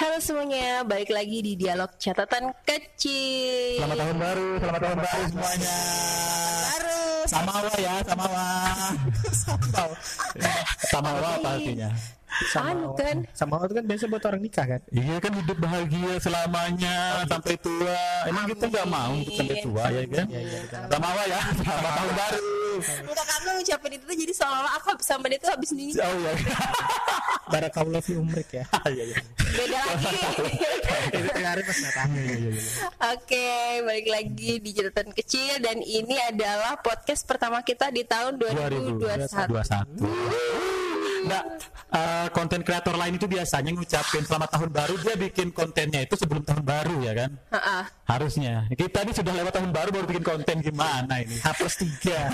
Halo semuanya, balik lagi di dialog catatan kecil. Selamat tahun baru, selamat tahun baru semuanya. Baru. Samawa ya, samawa. samawa apa artinya? Anu kan, Sama itu kan biasa buat orang nikah kan? Iya kan hidup bahagia selamanya sampai tua. Emang kita nggak mau untuk sampai tua ya kan? Samawa ya, selamat tahun baru. enggak kamu ngucapin itu tuh jadi seolah-olah aku sama dia tuh habis nih Oh iya. Barakallah fi umrik ya. Iya iya. beda lagi. Itu hari pas datang. Iya iya iya. Oke, balik lagi di catatan kecil dan ini adalah podcast pertama kita di tahun 2021. 2021. Nah, eh, konten kreator lain itu biasanya ngucapin selamat tahun baru dia bikin kontennya itu sebelum tahun baru ya kan? Heeh. Harusnya. Kita ini sudah lewat tahun baru baru bikin konten gimana ini? H plus 3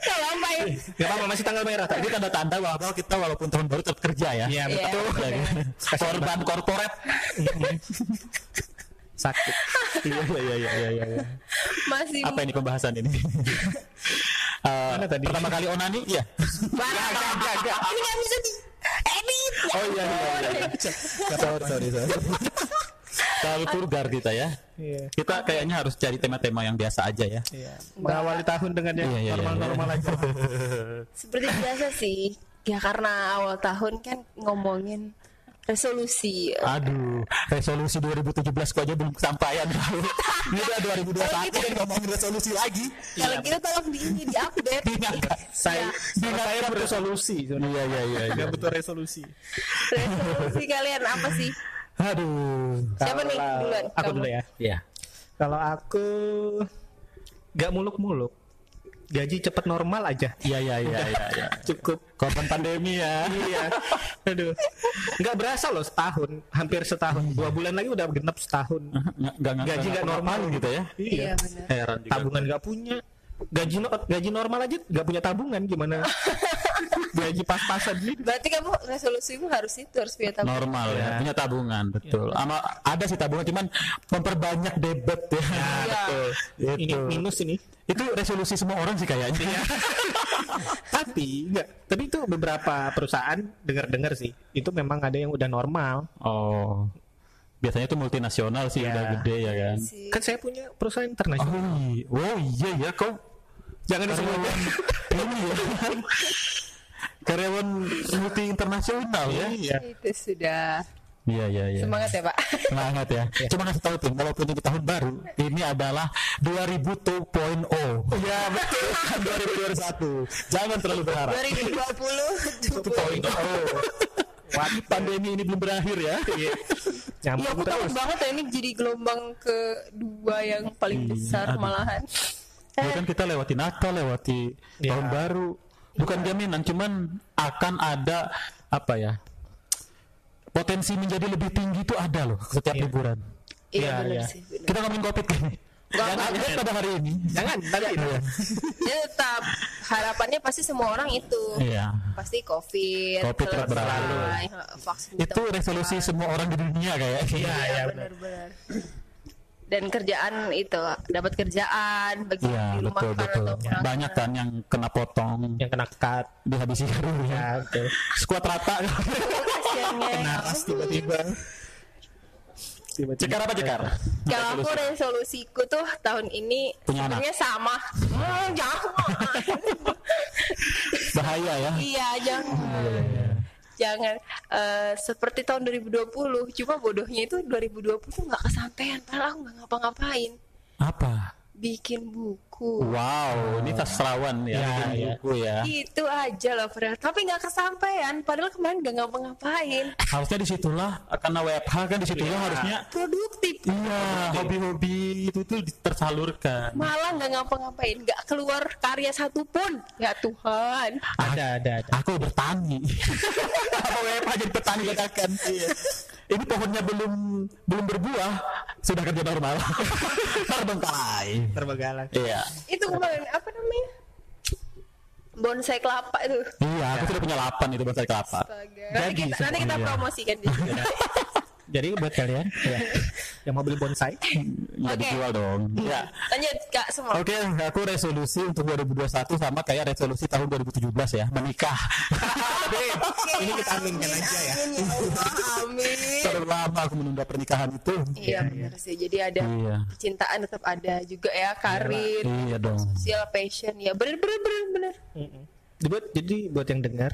Kalau apa ya? Gak apa-apa masih tanggal merah Ini tanda-tanda bahwa kita walaupun tahun baru tetap kerja ya. Iya Iya. betul Ya kan? Korban korporat. Sakit Iya iya iya iya iya. iya. Masih Apa ini pembahasan ini? Eh, Mana tadi? Pertama kali onani? Iya. Enggak, Ini nggak bisa di edit. Oh iya iya iya. Sorry sorry sorry. Terlalu vulgar kita ya. Iya Kita kayaknya harus cari tema-tema yang biasa aja ya. Iya Berawali tahun dengan yang Iya, iya, iya, normal-normal aja Seperti biasa sih. Ya karena awal tahun kan ngomongin resolusi. Aduh, resolusi 2017 kok aja belum kesampaian. Ini udah 2021 kan ngomongin resolusi lagi. Kalau kita tolong di ini di update. Saya Saya beresolusi Iya iya iya. iya. Gak butuh resolusi Resolusi kalian apa sih? Aduh. Siapa nih duluan? Aku dulu ya Iya. Kalau aku Gak muluk-muluk Gaji cepet normal aja Iya iya iya iya. iya. Cukup Korban pandemi ya. Iya Aduh Gak berasa loh setahun Hampir setahun Dua bulan lagi udah genap setahun Nggak nggak nggak- Gaji nggak normal gitu ya. Iya benar. Heran tabungan nggak punya gaji no- gaji normal aja nggak punya tabungan gimana gaji pas-pasan gitu Berarti kamu resolusimu harus itu harus punya tabungan. normal ya, Ya. punya tabungan betul. Ama ada sih tabungan cuman memperbanyak debit ya. betul. ini Itu. minus ini Itu resolusi semua orang sih kayaknya. tapi enggak tapi itu beberapa perusahaan dengar-dengar sih itu memang ada yang udah normal Oh. Biasanya itu multinasional sih Ya. udah gede ya kan. Sih. kan saya punya perusahaan Oh, internasional iya. oh iya ya kok jangan disebut karyawan ini ya. Karyawan multi internasional ya. iya Itu sudah Iya iya iya. semangat ya Pak. Semangat ya. Cuma ngasih tahu tuh walaupun ini tahun baru, ini adalah 2000 2.0. Iya betul. Bukan 2021. Jangan terlalu berharap. 2020 2.0. Wajib pandemi ini belum berakhir ya. Iya nyambung aku terus banget ya ini jadi gelombang kedua yang paling Iya, besar aduh. malahan. Ya kan kita lewati Natal, lewati Ya. tahun baru. Bukan jaminan, cuman akan ada apa ya? Potensi menjadi lebih tinggi itu ada loh setiap Iya. liburan. Iya Iya, benar iya. sih. Kita ngomongin covid kan? Jangan update pada hari ini. jangan nanti Ya tetap harapannya pasti semua orang itu. Iya. Pasti covid, Covid tetap berlalu. vaksin Itu resolusi semua orang di dunia kayaknya. Iya, Iya iya, benar-benar. Dan kerjaan itu dapat kerjaan bagi Iya di rumah betul kan betul. atau. Banyak kan yang kena potong, yang kena cut dihabisi haru ya ya. betul Skuad rata. Kasiannya. naras tiba-tiba tiba-tiba Cekar apa cekar? Kalau aku resolusiku tuh tahun ini Punya anak? sama. Hmm, jangan. Bahaya ya. iya, jangan. Jangan Eh, seperti tahun 2020, cuma bodohnya itu 2020 tuh nggak kesampaian, padahal aku nggak ngapa-ngapain. Apa? Bikin buku. Wow, ini sastrawan ya, Iya, bikin iya. buku ya. Itu aja loh, Fred. Tapi nggak kesampaian, padahal kemarin nggak ngapa-ngapain. Harusnya di situlah karena WFH kan di situlah Iya. harusnya Produktif. iya hobi-hobi itu tuh tersalurkan. Malah nggak ngapa-ngapain, nggak keluar karya satupun. Ya Tuhan. ada ada ada Aku bertani. Apa WFH jadi petani katakan. Iya. Ini pohonnya belum belum berbuah, sudah kerja normal. Terbengkalai. terbengkalai Iya. Itu kemarin apa namanya? Bonsai kelapa itu. Iya, aku sudah punya 8 itu bonsai kelapa. Astaga. Jadi, Nanti kita, nanti kita iya. promosikan di sini. Jadi buat kalian ya, yang mau beli bonsai, Ya Oke. dijual dong. Ya. Lanjut Kak semua. Oke, aku resolusi untuk 2021 sama kayak resolusi tahun 2017 ya, menikah. ini kita aminkan aja ya. Amin ya Allah, amin. Terlalu lama aku menunda pernikahan itu. Iya benar sih. Jadi ada Iya. cintaan tetap ada juga ya karir, Iya dong. sosial passion ya bener bener bener bener. Mm-mm. Buat jadi buat yang dengar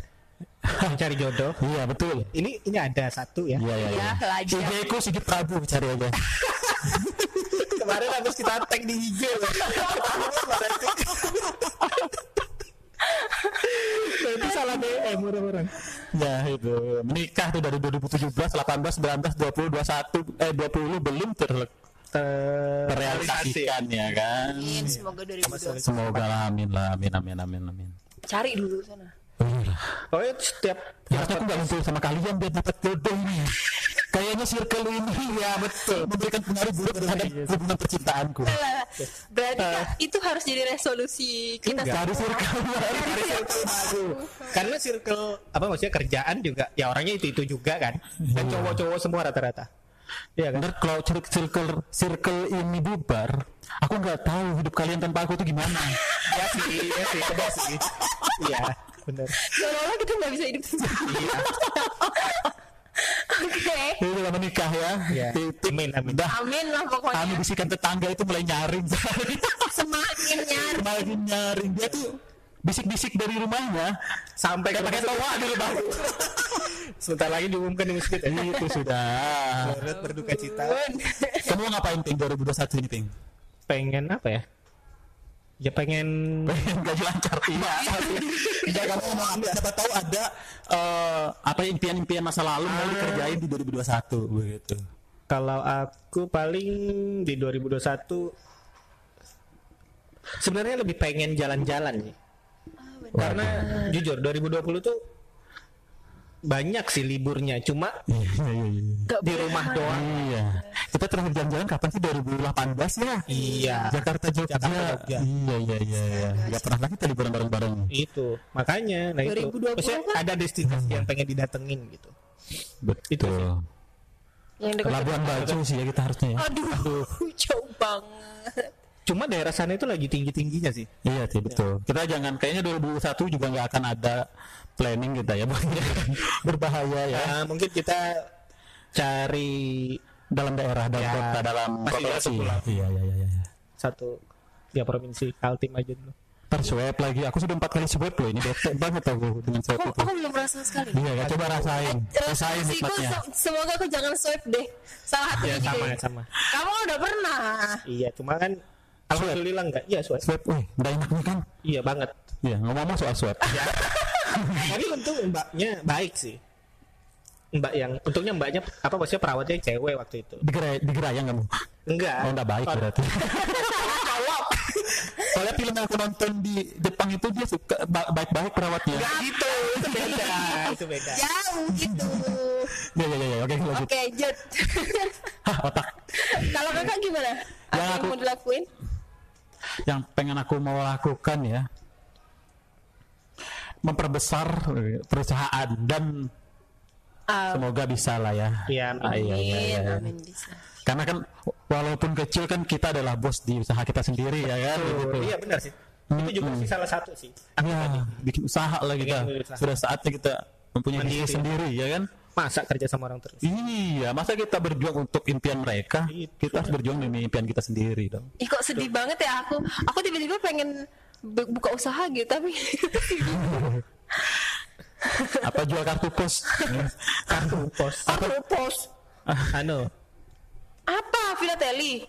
mencari jodoh, Iya betul. ini ini ada satu ya. Iya iya. Ya iya. lajang. IG ku Sigit Prabu cari aja. Kemarin habis kita tag di IG loh. Itu salah DM orang-orang. Ya itu menikah tuh dari 2017, 18, 19, 20, 21, eh 20 belum ter terrealisasikan ya kan. Amin. Semoga 2020 Semoga lah amin lah amin amin amin amin. cari dulu sana. Iya. Oh, ya, setiap Ya, harusnya aku nggak ngumpul sama kalian biar dapat jodoh ini. Kayaknya circle ini ya betul memberikan pengaruh buruk terhadap hubungan percintaanku. Berarti Kak, itu harus jadi resolusi kita Cari semua. circle cari circle baru. Karena circle apa maksudnya kerjaan juga ya orangnya itu itu juga kan. Dan cowok-cowok semua rata-rata. Iya kan? Kalau cir- circle circle ini bubar, aku nggak tahu hidup kalian tanpa aku tuh gimana. Ya sih, ya sih, benar sih. Iya, benar. Seolah-olah kita nggak bisa hidup sendiri. Iya. Oke. Itu udah menikah ya. Iya. Titik. Amin, amin. Udah. Amin lah Kami pokoknya. bisikan tetangga itu mulai nyaring. Semakin nyari. Semakin nyaring dia tuh bisik-bisik dari rumahnya Sampai ke pakai toa di rumah. Sebentar lagi diumumkan di masjid ya. itu sudah. Berduka cita. Kamu mau ngapain Ping 2021 ini Ping? Pengen apa ya? Ya pengen Pengen gaji lancar iya. Enggak kamu mau ambil siapa tahu ada eh, apa impian-impian masa lalu mau dikerjain di 2021 begitu. kalau aku paling di 2021 sebenarnya lebih pengen jalan-jalan sih. Karena jujur 2020 tuh banyak sih liburnya, cuma Iya iya iya. Di rumah doang. Iya. Kita terakhir jalan-jalan kapan sih 2018 ya? Iya. Jakarta Jogja. Jakarta, Jogja. Iya iya iya iya. Gak pernah lagi kita liburan bareng-bareng. Itu makanya, nah itu. 2020 Maksudnya kan? ada destinasi yang pengen didatengin gitu. Betul. Itu sih. Yang dekat. Labuan Bajo sih ya kita harusnya ya. Aduh, jauh banget. Cuma daerah sana itu lagi tinggi tingginya sih. Iya sih betul. Kita jangan kayaknya 2021 juga nggak akan ada planning kita ya berbahaya ya Nah, mungkin kita cari dalam daerah dalam Ya, kota dalam satu pulau. Iya iya iya. iya. satu ya provinsi Kaltim aja dulu. Ntar swab lagi. Aku sudah empat kali swab loh ini bete banget aku dengan swab Kok itu. aku belum merasa sekali. Iya ya coba rasain. Rasain Resolusiku nikmatnya. se- semoga aku jangan swipe deh. Salah hati Ya sama ya. sama. Kamu udah pernah. Iya, cuma kan alhamdulillah enggak. Iya, swab. Swab, wih, udah enaknya kan? Iya banget. Iya, ngomong-ngomong soal swab. Tapi untung mbaknya baik sih. Mbak yang untungnya mbaknya apa maksudnya perawatnya cewek waktu itu. Digerai, digerayang kamu. Enggak. Oh, enggak baik berarti. Soalnya film yang aku nonton di Jepang itu dia suka ba- baik-baik perawatnya. Enggak gitu, itu beda, itu beda. Jauh gitu. Ya ya ya, ya. oke lanjut. Oke, Jod. Hah, otak. Kalau kakak gimana? Apa Ya, yang aku- mau dilakuin? Yang pengen aku mau lakukan ya memperbesar perusahaan dan Ah, semoga bisa lah ya. Iya, Ah, iya, iya, amin, iya, iya. amin bisa. Karena kan walaupun kecil kan kita adalah bos di usaha kita sendiri ya kan. Gitu. Iya benar sih. Itu juga sih salah satu sih. Ya, bikin usaha lah kita. Usaha. Sudah saatnya kita mempunyai Mandiri. bisnis sendiri ya kan. Masa kerja sama orang terus. Iya, masa kita berjuang untuk impian mereka, Itu. kita harus berjuang demi impian kita sendiri dong. Ih kok sedih banget ya aku. Aku tiba-tiba pengen bu- buka usaha gitu tapi Apa jual kartu pos? Kartu pos. aku pos. Anu, Apa Filateli?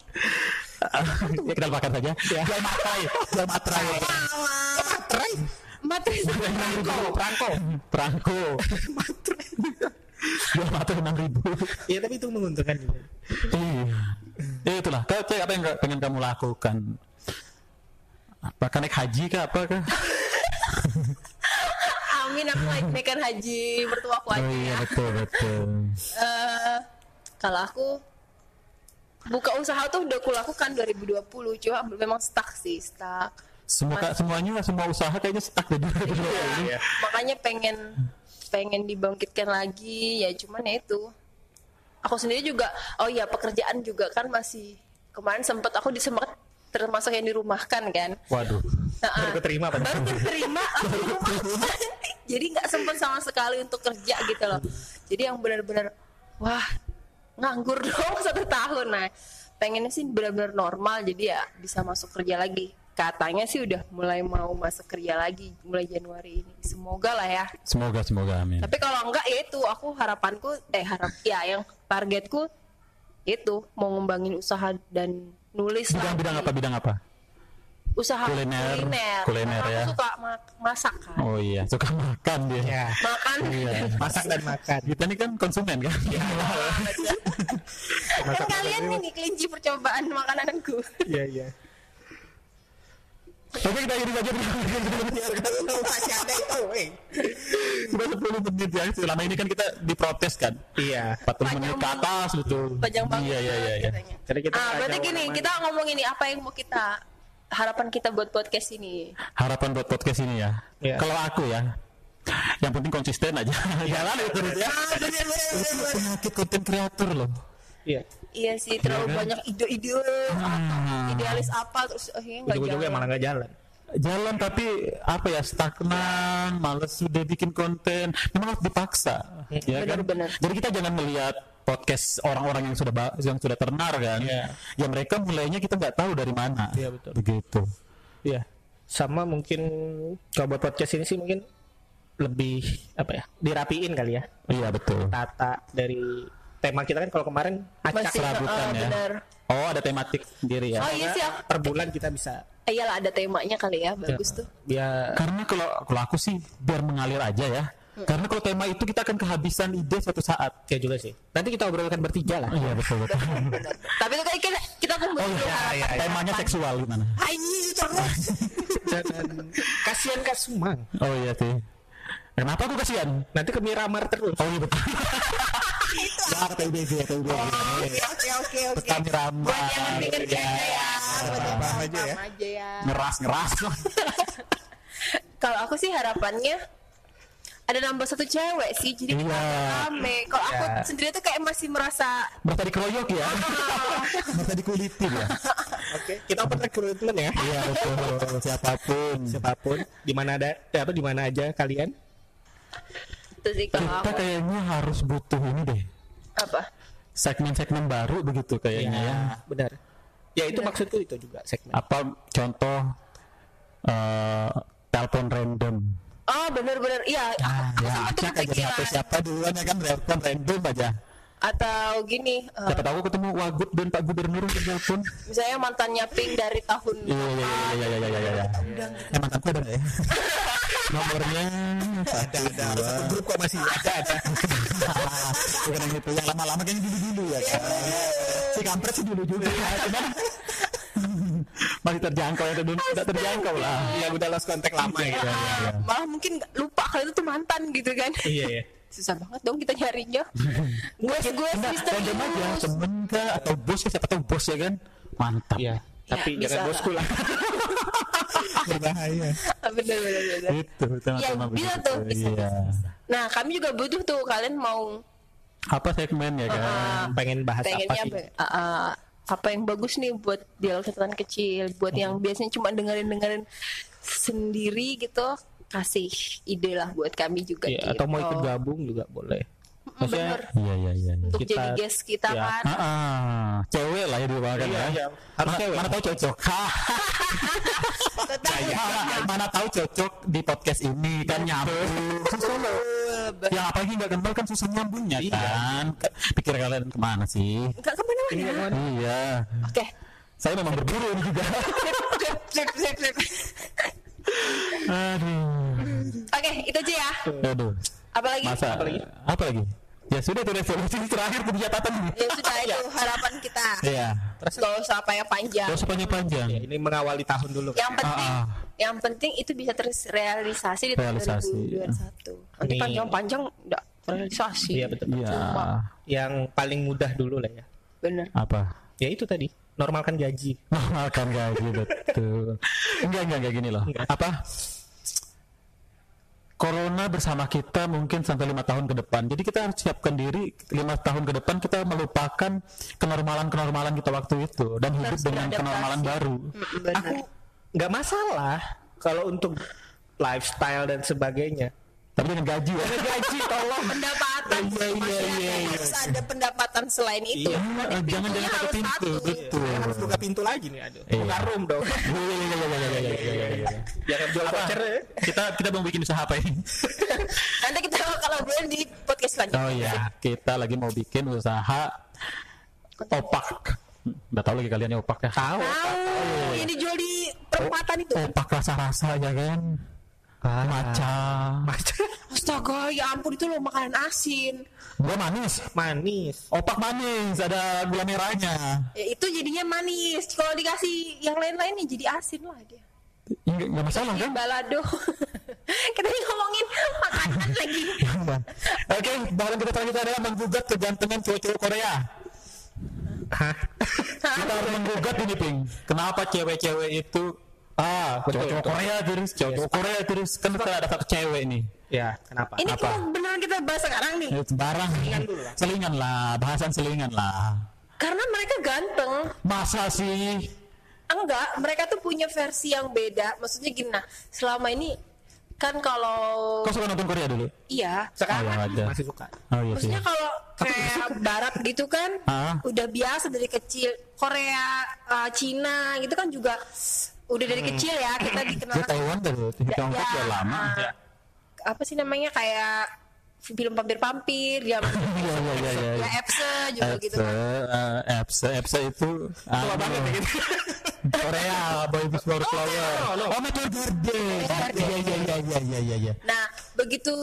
ya kita makan saja. Jual materai, jual materai. Materai. Materai. perangko, perangko. Perangko. jual materai enam ribu. Iya tapi itu menguntungkan juga. Iya. Ya itulah. Kau cek apa yang pengen kamu lakukan? Apakah naik haji kah? Apa kah? Amin aku lagi naikkan haji mertuaku Oh aja iya ya. betul betul. Eh, kalau aku buka usaha tuh udah aku lakukan 2020 cuma memang stuck sih stuck Semoga semuanya semua usaha kayaknya stuck di 2020 ini. makanya pengen pengen dibangkitkan lagi ya cuman ya itu aku sendiri juga oh ya pekerjaan juga kan masih kemarin sempet aku disemak termasuk yang dirumahkan kan? Waduh. Nah, Baru keterima, Pak. baru keterima. Jadi nggak sempat sama sekali untuk kerja gitu loh. Jadi yang benar-benar wah nganggur dong satu tahun nah. Pengennya sih benar-benar normal jadi ya bisa masuk kerja lagi. Katanya sih udah mulai mau masuk kerja lagi mulai Januari ini. Semoga lah ya. Semoga semoga amin. tapi kalau enggak ya itu aku harapanku eh harap ya yang targetku itu mau ngembangin usaha dan nulis Bidang lagi. bidang apa bidang apa? usaha Kuliner. kuliner, Kuliner ya. aku suka ma- masak kan Oh iya, suka makan dia. Ya. makan Iya. Masak dan makan. Kita ini kan konsumen kan? kan kalian ini kelinci percobaan makananku Iya, iya. Oke kita akhiri saja Masih ada itu, weh. Sudah 10 menit ya. Selama ini kan kita diprotes kan. Iya. 40 menit ke atas betul. panjang banget Iya iya iya. iya. Jadi kita ah berarti gini kita ngomong ini apa yang mau kita harapan kita buat podcast ini Harapan buat podcast ini ya. Iya. Kalau aku ya, yang penting konsisten aja. Jalan itu terus ya. Penyakit konten kreator loh. Iya. iya sih terlalu banyak ide-ide Ah. idealis apa terus akhirnya nggak Ujung-ujungnya jalan malah nggak jalan. Jalan tapi apa ya stagnan, males sudah bikin konten, memang harus dipaksa. Ya kan? Benar-benar. Jadi kita jangan melihat podcast orang-orang yang sudah yang sudah ternar kan. Iya. Ya mereka mulainya kita nggak tahu dari mana. Iya, betul. Begitu. Iya. Sama mungkin kalau buat podcast ini sih mungkin lebih apa ya? Dirapiin kali ya. Iya betul. Tata dari tema kita kan kalau kemarin acak masih serabutan ah, ya. benar Oh ada tematik sendiri ya. oh iya sih aku per bulan kita bisa eh, iyalah ada temanya kali ya bagus tuh biar Karena kalau kalau aku sih biar mengalir aja ya. Karena kalau tema itu kita akan kehabisan ide suatu saat. ya juga sih. Nanti kita obrolkan bertiga lah. Iya betul betul. tapi itu kan kita kita kumpul Oh dulu iya, harapan. temanya seksual gimana? Anjing, terus. Dan kasihan Kak Sumang. Oh iya sih. Kenapa aku kasihan? Nanti ke Miramar terus. Oh iya betul. Ya, PUBG, PUBG. oke oke oke oke Petani ramah. buat yang denger Ya. ya paham aja ya. ya Ngeras ngeras. kalau aku sih harapannya ada nambah satu cewek sih jadi kita Iya. rame kalau aku Iya. sendiri tuh kayak masih merasa Merasa dikeroyok ya. Merasa dikulitin ya. Oke, kita open recruitment ya. Iya betul. Siapa pun. Siapa pun di mana ada ya apa di mana aja kalian. Itu sih kalau Kita aku kayaknya harus butuh ini deh. apa Segmen-segmen baru begitu kayaknya ya. benar. Ya itu maksudku itu juga segmen. Apa contoh eh telepon random. oh bener-bener iya Ah, aku ya, acak aja siapa siapa duluan ya kan telepon random aja. Atau gini eh, Dapat aku ketemu Wagub dan Pak Gubernur di telepon. misalnya mantannya Pink dari tahun Iya iya iya iya iya iya iya. iya. Eh mantanku ada ya? Nomornya satu dua. Grup kok masih ada ada. Bukan yang itu, yang lama-lama kayaknya dulu-dulu ya kan. Si kampret sih dulu juga, cuman masih terjangkau ya, belum tidak terjangkau lah. Yang udah lost kontak lama gitu. Ah, malah mungkin nggak lupa kalau itu tuh mantan gitu kan Iya ya. Susah banget dong kita nyarinya gue gue random aja, temen kah atau bos kah, siapa tahu bos ya kan. Mantap. Iya. Tapi Ya, jangan bosku lah. Berbahaya. bener bener bener Itu, itu Ya, bisa tuh, bisa, Iya. nah kami juga butuh tuh kalian mau Apa segmen ya kan? Pengen bahas apa pengennya sih? apa, Ah, ah, apa yang bagus nih buat dialog catatan kecil buat yang biasanya cuma dengerin dengerin sendiri gitu kasih ide lah buat kami juga Iya, gitu. atau mau ikut gabung juga boleh. Maksudnya bener. Iya iya iya. iya. untuk kita- jadi guest kita ya. kan Ah, ah, cewek lah ya dibawakan Iya, ya. iya. Harus Mana- cewek. Mana tahu cocok. Ah, mana tahu cocok di podcast ini kan nyambung. Susah loh. Yang apalagi nggak kenal kan susah nyambungnya kan. Ke- Pikir kalian ke mana sih? nggak ke mana-mana Iya. oke Saya memang berburu ini juga. Sip, sip, sip, sip. Aduh. Oke itu aja ya Aduh. apalagi Masa apa lagi? Ya sudah itu resolusi terakhir kebijakan ini. ya sudah itu harapan kita Iya. gak usah apa yang panjang Terus panjang-panjang. ya, ini mengawali tahun dulu. yang penting Ah, ah. yang penting itu bisa terrealisasi di tahun Realisasi, 2021 nanti panjang-panjang enggak terrealisasi Iya betul. Iya. Yang paling mudah dulu lah ya. bener Apa? Ya itu tadi, normalkan gaji. Makan gaji betul. Enggak enggak enggak gini loh. Apa? Corona bersama kita mungkin sampai lima tahun ke depan. Jadi kita harus siapkan diri lima tahun ke depan kita melupakan kenormalan-kenormalan kita waktu itu dan hidup Harus dengan kenormalan baru. Benar. Aku nggak masalah kalau untuk lifestyle dan sebagainya. Tapi dengan gaji ya. Gaji tolong. pendapatan Iya, iya, iya, ada- iya. pendapatan selain itu Iya. Eh, jangan jangan pakai pintu, satu. betul. Harus buka pintu lagi nih, aduh. Iya. Buka room dong. Iya, iya, iya, iya, iya, iya, iya, iya. Jangan jual voucher ya. Kita kita mau bikin usaha apa ini? nanti kita kalau boleh di podcast selanjutnya Oh iya, kita lagi mau bikin usaha opak. Udah tahu lagi kalian ya opak ya? Tahu. tahu yang dijual di perempatan itu Opak rasa-rasa ya kan? Maca. astaga ya ampun itu loh makanan asin Gua manis. Manis. Opak manis, ada gula merahnya. ya itu jadinya manis kalau dikasih yang lain-lain ya jadi asin lah dia Enggak, enggak masalah kan? balado kita ini ngomongin makanan lagi Oke, bahasan kita selanjutnya adalah menggugat kegantengan cowok-cowok Korea. Hah? Kita harus menggugat ini, Ping. Kenapa cewek-cewek itu ah, betul, cowok-cowok. Korea terus, cowok Korea terus kan kita ada satu cewek nih. Ya, kenapa? ini Apa? kalau beneran kita bahas sekarang nih Eh, Sembarang. dulu lah. Selingan lah, bahasan selingan lah. karena mereka ganteng Masa sih? enggak mereka tuh punya versi yang beda maksudnya gini nah selama ini kan kalau Kau suka nonton Korea dulu? iya Sekarang Oh, ya, ada. masih suka. Oh iya maksudnya kalau kayak barat gitu kan Ah. udah biasa dari kecil Korea uh, Cina gitu kan juga udah dari kecil ya kita dikenal Taiwan dari Ya, udah lama. ah, apa sih namanya kayak film pampir-pampir ya Iya iya iya iya. ya Epse juga gitu Epse, kan eh, Epse, Epse itu tua banget ya gitu. Korea, Boy Before Flower. Oh, Meteor Garden. Iya iya iya iya iya iya iya. Nah, begitu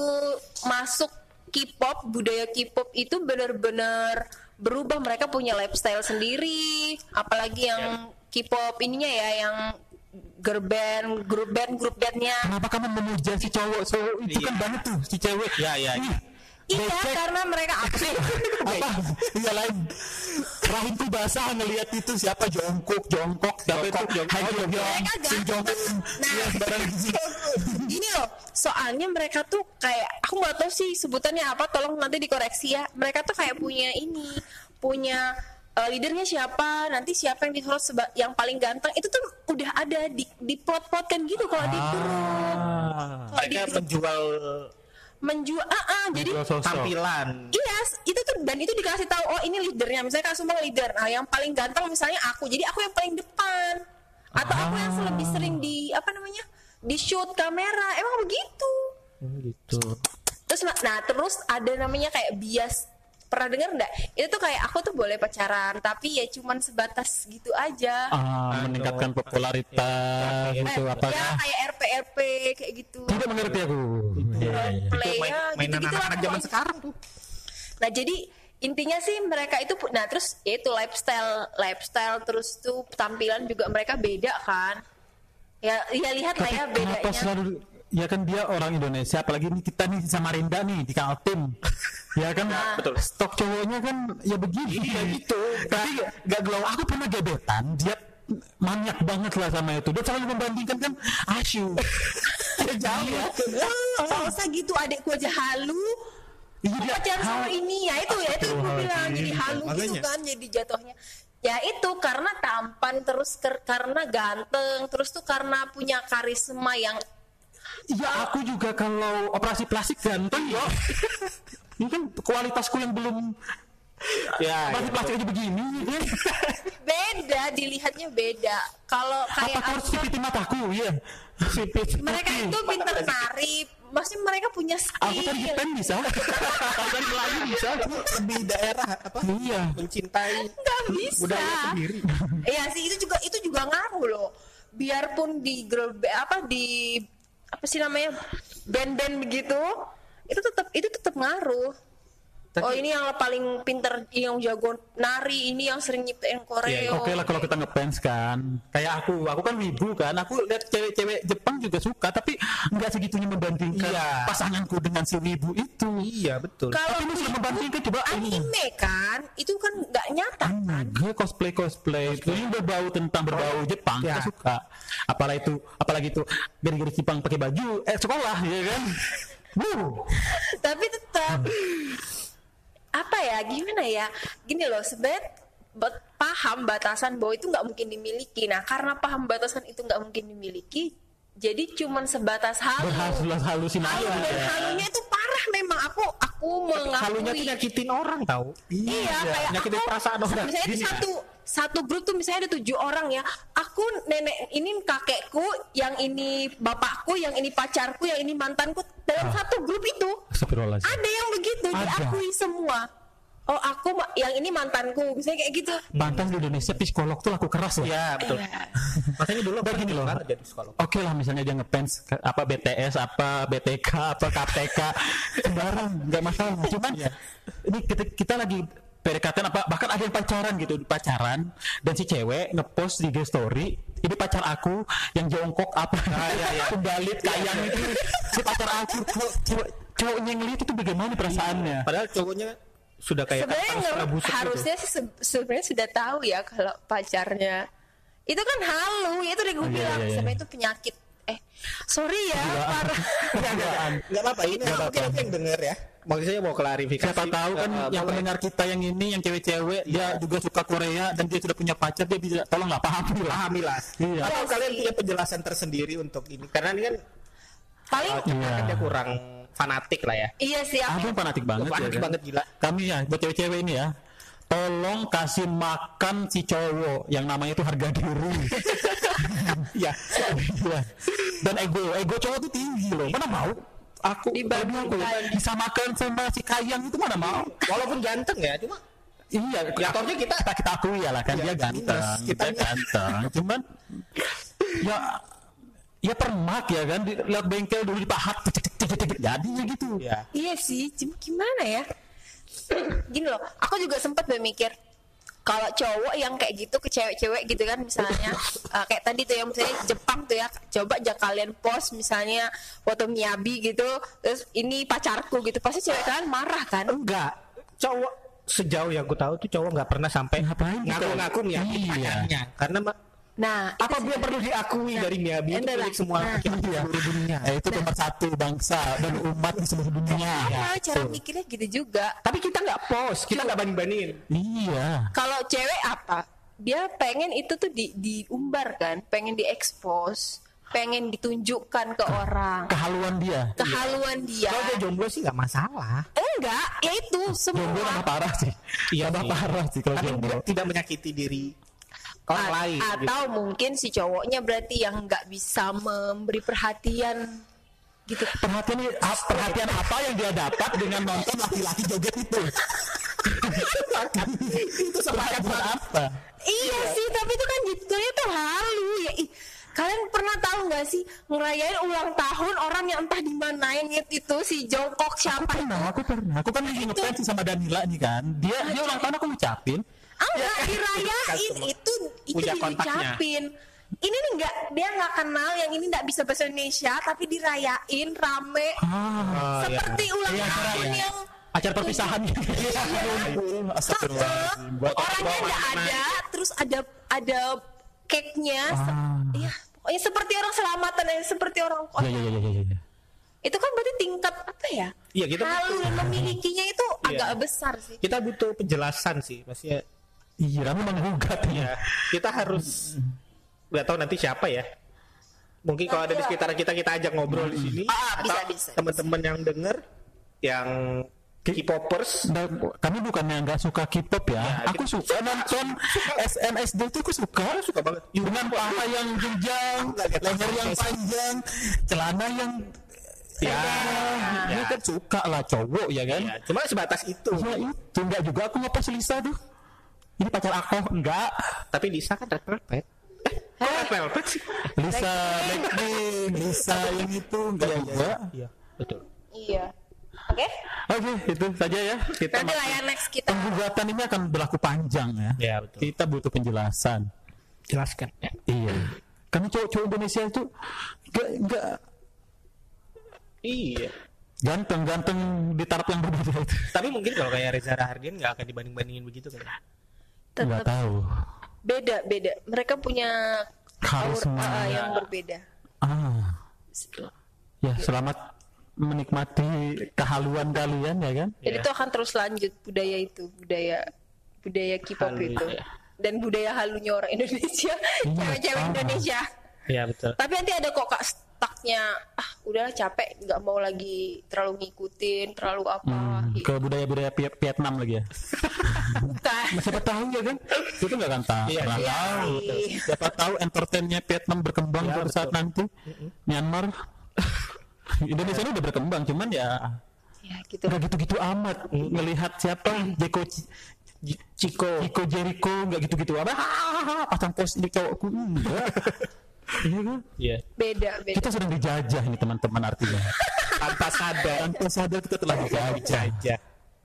masuk K-pop, budaya K-pop itu benar-benar berubah. Mereka punya lifestyle sendiri, apalagi yang K-pop ininya ya, yang girl band, grup band, grup bandnya. Kenapa kamu memuja si cowok? So, itu Iya. kan banget tuh si cewek. Ya, ya, Ih, ya. Iya, becek. karena mereka apa sih? apa iya lain rahimku basah ngelihat itu siapa jongkok jongkok siapa itu Jongkok, Jongkok. Jong Mereka Kim Jong Un Nah, Iya, gitu. Gini loh, soalnya mereka tuh kayak aku nggak tahu sih sebutannya apa, tolong nanti dikoreksi ya. Mereka tuh kayak punya ini, punya eh, leadernya siapa, nanti siapa yang disorot seba- yang paling ganteng itu tuh udah ada di di plot-plot kan gitu kalau di grup. Ah. Kalau di menjual menjual, ah, ah, jadi sosok. tampilan. Iya, itu tuh dan itu dikasih tahu oh ini leadernya. Misalnya Kak Sumbang leader. Nah, yang paling ganteng misalnya aku. Jadi aku yang paling depan. Atau aku yang lebih sering di apa namanya? di shoot kamera. Emang begitu. gitu Terus nah, terus ada namanya kayak bias. Pernah dengar enggak? Itu tuh kayak aku tuh boleh pacaran, tapi ya cuman sebatas gitu aja. ah, meningkatkan popularitas Eh, itu apa ya kayak RP RP kayak gitu. tidak mengerti aku Iya, iya. Play Main, ya, mainan gitu-gitu anak-anak lah zaman sekarang tuh. Nah jadi intinya sih mereka itu nah terus ya itu lifestyle lifestyle terus tuh tampilan juga mereka beda kan ya ya lihat lah ya bedanya selalu ya kan dia orang Indonesia apalagi ini kita nih sama Rinda nih di Kaltim ya kan? Betul. stok cowoknya kan ya begini. Iya gitu. Tapi gak glow. Aku pernah gebetan dia maniak banget lah sama itu. Dia selalu membandingkan kan Asyu ya jauh. Ya Gak usah gitu adekku aja halu. Iya, pacaran sama ini. Ya itu ya itu gue bilang. Jadi halu gitu Makanya. kan jadi jatuhnya. Ya itu karena tampan terus ker- karena ganteng terus tuh karena punya karisma yang Ya aku juga kalau operasi plastik ganteng yo. Ini kan kualitasku yang belum Ya, operasi plastik aja begini. ya. beda dilihatnya beda kalau Apa kayak kau harus aku sipitin mataku? Iya. Sipit. mereka itu pintar nari masih mereka punya skill Aku tadi Jepang bisa. Aku tadi Melayu bisa. lebih daerah apa? Iya. Mencintai nggak bisa budaya sendiri. Iya sih itu juga itu juga ngaruh loh. Biarpun di apa di apa sih namanya band-band begitu itu tetap itu tetap ngaruh. Oh ini yang paling pinter yang jago nari ini yang sering nyiptain koreo Iya, Oke lah kalau kita ngefans kan Kayak aku, aku kan wibu kan Aku lihat cewek-cewek Jepang juga suka Tapi nggak segitunya membandingkan Iya. pasanganku dengan si wibu itu Iya betul. kalau Tapi ini sudah membandingkan coba ini anime kan itu kan nggak nyata kan Gue cosplay cosplay itu yang berbau tentang berbau Jepang Ya. kita suka. Apalagi itu, apalagi itu gara-gara Jepang pakai baju eh sekolah ya kan. Wuh. tapi tetap apa ya gimana ya gini loh sebenarnya paham batasan bahwa itu nggak mungkin dimiliki nah karena paham batasan itu nggak mungkin dimiliki jadi cuman sebatas halu Berhasil halusinasi. halu dan ya. halunya itu parah memang aku aku Halunya tuh mengakui nyakitin orang tahu. iya kayak nyakitin aku perasaan orang. misalnya Gini, satu satu grup tuh misalnya ada tujuh orang ya aku nenek ini kakekku yang ini bapakku yang ini pacarku yang ini mantanku dalam satu grup itu ada yang begitu Ada. diakui semua oh aku yang ini mantanku misalnya kayak gitu Pantas di Indonesia psikolog tuh laku keras ya. Iya betul. Makanya dulu Begini loh. loh. Jadi psikolog. Oke lah misalnya dia ngefans apa BTS apa BTK apa KTK sembarang nggak masalah cuman ini kita, kita lagi PDKT apa bahkan ada yang pacaran gitu pacaran dan si cewek ngepost di IG story ini pacar aku yang jongkok apa kembalit kayang itu si pacar aku Cowok- cowok cowoknya ngeliat itu bagaimana perasaannya Padahal cowoknya sudah kayak sebenarnya gitu. harusnya sih se- sebenarnya sudah tahu ya kalau pacarnya itu kan halu ya itu udah gue Oh, iya, bilang iya, iya. sebenarnya itu penyakit eh sorry ya parah Enggak apa-apa ini Nggak mungkin apa-apa. nanti yang denger ya. Maksudnya saya mau klarifikasi. siapa tahu kan Eh, yang boleh. pendengar kita yang ini yang cewek-cewek dia juga suka Korea dan dia sudah punya pacar dia bisa tolonglah pahami lah pahami lah. Iya. Atau Iya kalian sih. punya penjelasan tersendiri untuk ini karena ini kan paling uh, kita Iya. kan dia kurang fanatik lah ya. iya sih aku fanatik banget ya Fanatik kan? banget gila. kami ya buat cewek-cewek ini ya tolong kasih makan si cowok yang namanya itu harga diri Iya. Iya. dan ego ego cowok tuh tinggi loh mana mau aku Dibandingkan. aku bisa makan sama si kayang itu mana mau Walaupun ganteng ya, cuma iya Jatuhnya kita- kita kita akui ya lah kan Iya, dia ganteng kita Kita- ganteng cuman ya ya permak ya kan di lihat bengkel dulu dipahat jadinya gitu ya. iya sih cuma gimana ya gini loh aku juga sempat berpikir kalau cowok yang kayak gitu ke cewek-cewek gitu kan misalnya uh, kayak tadi tuh yang misalnya Jepang tuh ya coba aja kalian post misalnya foto Miyabi gitu terus ini pacarku gitu pasti cewek kalian marah kan Enggak. Cowok sejauh yang aku tahu tuh cowok nggak pernah sampai Ngapain ngaku-ngaku nih Iya. pacarnya. Karena nah apa itu yang perlu diakui dari Miyabi itu Enggak lah. milik semua Nah. laki-laki Iya. seluruh dunia. Eh, itu nomor satu bangsa dan umat di seluruh dunia. Iya, cara mikirnya gitu juga Tapi kita nggak post, kita nggak banding-bandingin. Iya. kalau cewek apa dia pengen itu tuh di diumbar kan pengen diekspos pengen ditunjukkan ke orang Kehaluan dia. kehaluan dia Kalau dia jomblo sih nggak masalah. enggak ya itu Jomblo semua tambah parah sih. Iya tambah parah sih kalau jomblo. tidak menyakiti diri orang A- lain. gitu. atau mungkin si cowoknya berarti yang nggak bisa memberi perhatian gitu Perhatian ah, perhatian apa yang dia dapat dengan nonton laki-laki joget itu? itu sepakat buat apa? iya sih tapi itu kan jatuhnya tuh halu ya ih, kalian pernah tahu nggak sih ngerayain ulang tahun orang yang entah di mana yang itu si jongkok siapa itu Pernah, aku pernah. Aku kan lagi ngefans sih sama Danila nih kan. Dia dia ulang tahun aku ngucapin. Enggak dirayain itu itu Punya kontaknya. diucapin. Ini nih enggak dia nggak kenal yang ini nggak bisa bahasa Indonesia tapi dirayain rame Ah, iya. seperti ulang Iya, acara tahun ya. yang acara perpisahan gitu. Buat orangnya nggak ada terus ada ada cake-nya se- Ah. iya pokoknya seperti orang selamatan ya seperti orang Iya iya iya iya. iya. itu kan berarti tingkat apa ya Iya, kita halu dan memilikinya itu Iya. agak besar sih Kita butuh penjelasan sih, maksudnya Iya, kamu menggugat ya. ya kita harus nggak tahu nanti siapa ya. Mungkin kalau ada di sekitar kita kita ajak ngobrol di sini. Ah, bisa, atau bisa, Teman-teman yang denger yang K-popers kami bukannya nggak suka K-pop ya. Ya, aku suka nonton SNSD itu aku suka. suka banget. Dengan paha yang jenjang, leher yang panjang, celana yang Ya, ini kan suka lah cowok ya kan. ya, cuma sebatas itu. Ya itu enggak juga aku ngepost Lisa tuh. Ini pacar aku enggak. Tapi Lisa kan red velvet. Eh, red velvet sih? Lisa Blackpink, Lisa yang itu enggak juga. Iya, betul. iya oke Oke, itu saja ya. Kita Nanti lah ya next kita. penggugatan ini akan berlaku panjang ya. Ya, betul. Kita butuh penjelasan. Jelaskan. Ya. Iya. Karena cowok-cowok Indonesia itu gak, gak Iya. ganteng-ganteng di taraf yang berbeda itu. Tapi mungkin kalau kayak Reza Rahardian nggak akan dibanding-bandingin begitu kan? Tetap tahu. beda beda. Mereka punya Karisma. aura uh, yang berbeda. Ah, ya selamat menikmati kehaluan kalian ya kan. Jadi itu akan terus lanjut budaya itu, budaya budaya K-pop itu. ya. Dan budaya halunya orang Indonesia, cewek-cewek sama. Indonesia. Iya betul. Tapi nanti ada kok kak stucknya, ah udahlah capek, nggak mau lagi terlalu ngikutin, terlalu apa. Hmm, ke budaya-budaya Viet- Vietnam lagi ya. Siapa tahu ya kan? Itu nggak akan tahu. Iya, iya. tahu. Siapa tahu entertainnya Vietnam berkembang Iya, pada saat betul. nanti. Myanmar. Indonesia ini udah berkembang, cuman ya Ya gitu. nggak gitu-gitu amat ngelihat siapa Jeko Ciko Ciko Jericho nggak gitu-gitu apa "Ah, pasang pos di cowokku enggak iya kan Iya. Beda, beda. kita sedang dijajah ini teman-teman artinya Tanpa sadar. tanpa sadar kita telah dijajah Aja.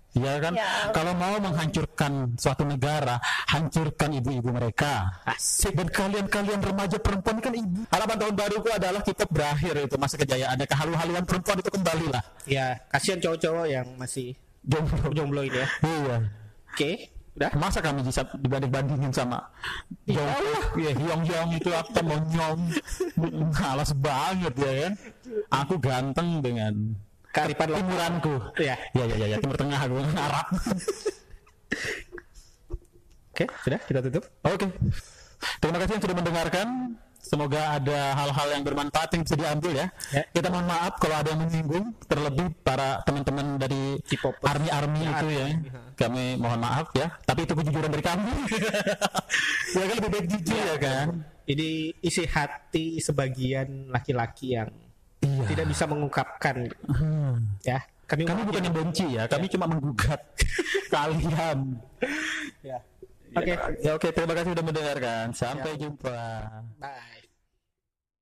ya kan Ya. kalau mau menghancurkan suatu negara hancurkan ibu-ibu mereka Asik. dan kalian-kalian remaja perempuan kan ibu harapan tahun baruku adalah kita berakhir itu masa kejayaannya kehalu-haluan perempuan itu kembali lah Ya, kasihan cowok-cowok yang masih jomblo jomblo ini ya. iya Oke, udah. masa kami bisa dibanding-bandingin sama Yong ya Hyong Yong itu apa monyong malas banget ya kan aku ganteng dengan Kearifan lokal. timuranku Iya. ya ya ya, ya timur tengah aku Arab Oke, sudah kita tutup. oke terima kasih yang sudah mendengarkan Semoga ada hal-hal yang bermanfaat yang bisa diambil ya. Ya. Kita mohon maaf kalau ada yang menyinggung, terlebih para teman-teman dari army-army itu ya. Kami mohon maaf ya. Tapi itu kejujuran dari kami. ya kan lebih baik jujur ya kan. Ini isi hati sebagian laki-laki yang Iya. tidak bisa mengungkapkan Hmm. ya. Kami Kami bukan yang benci ya, kami cuma menggugat kalian. ya. Oke, Ya oke, terima kasih sudah mendengarkan. Sampai jumpa. bye.